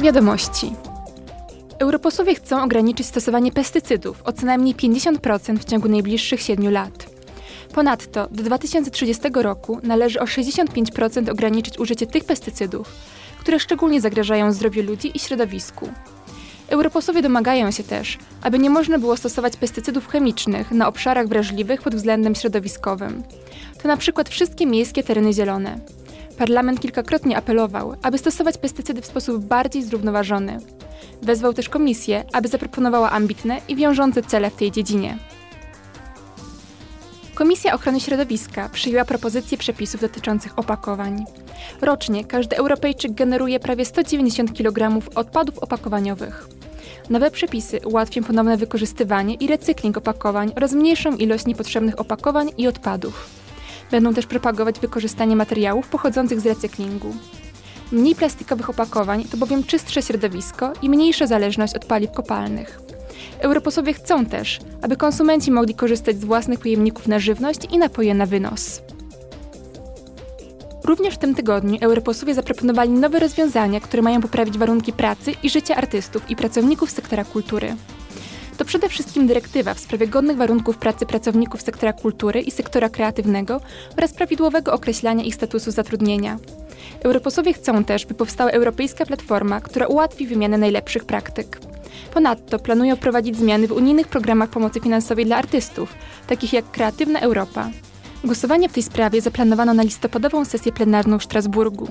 Wiadomości. Europosłowie chcą ograniczyć stosowanie pestycydów o co najmniej 50% w ciągu najbliższych 7 lat. Ponadto do 2030 roku należy o 65% ograniczyć użycie tych pestycydów, które szczególnie zagrażają zdrowiu ludzi i środowisku. Europosłowie domagają się też, aby nie można było stosować pestycydów chemicznych na obszarach wrażliwych pod względem środowiskowym. To na przykład wszystkie miejskie tereny zielone. Parlament kilkakrotnie apelował, aby stosować pestycydy w sposób bardziej zrównoważony. Wezwał też komisję, aby zaproponowała ambitne i wiążące cele w tej dziedzinie. Komisja Ochrony Środowiska przyjęła propozycje przepisów dotyczących opakowań. Rocznie każdy Europejczyk generuje prawie 190 kg odpadów opakowaniowych. Nowe przepisy ułatwią ponowne wykorzystywanie i recykling opakowań oraz mniejszą ilość niepotrzebnych opakowań i odpadów. Będą też propagować wykorzystanie materiałów pochodzących z recyklingu. Mniej plastikowych opakowań to bowiem czystsze środowisko i mniejsza zależność od paliw kopalnych. Europosłowie chcą też, aby konsumenci mogli korzystać z własnych pojemników na żywność i napoje na wynos. Również w tym tygodniu europosłowie zaproponowali nowe rozwiązania, które mają poprawić warunki pracy i życia artystów i pracowników sektora kultury. To przede wszystkim dyrektywa w sprawie godnych warunków pracy pracowników sektora kultury i sektora kreatywnego oraz prawidłowego określania ich statusu zatrudnienia. Europosłowie chcą też, by powstała europejska platforma, która ułatwi wymianę najlepszych praktyk. Ponadto planują wprowadzić zmiany w unijnych programach pomocy finansowej dla artystów, takich jak Kreatywna Europa. Głosowanie w tej sprawie zaplanowano na listopadową sesję plenarną w Strasburgu.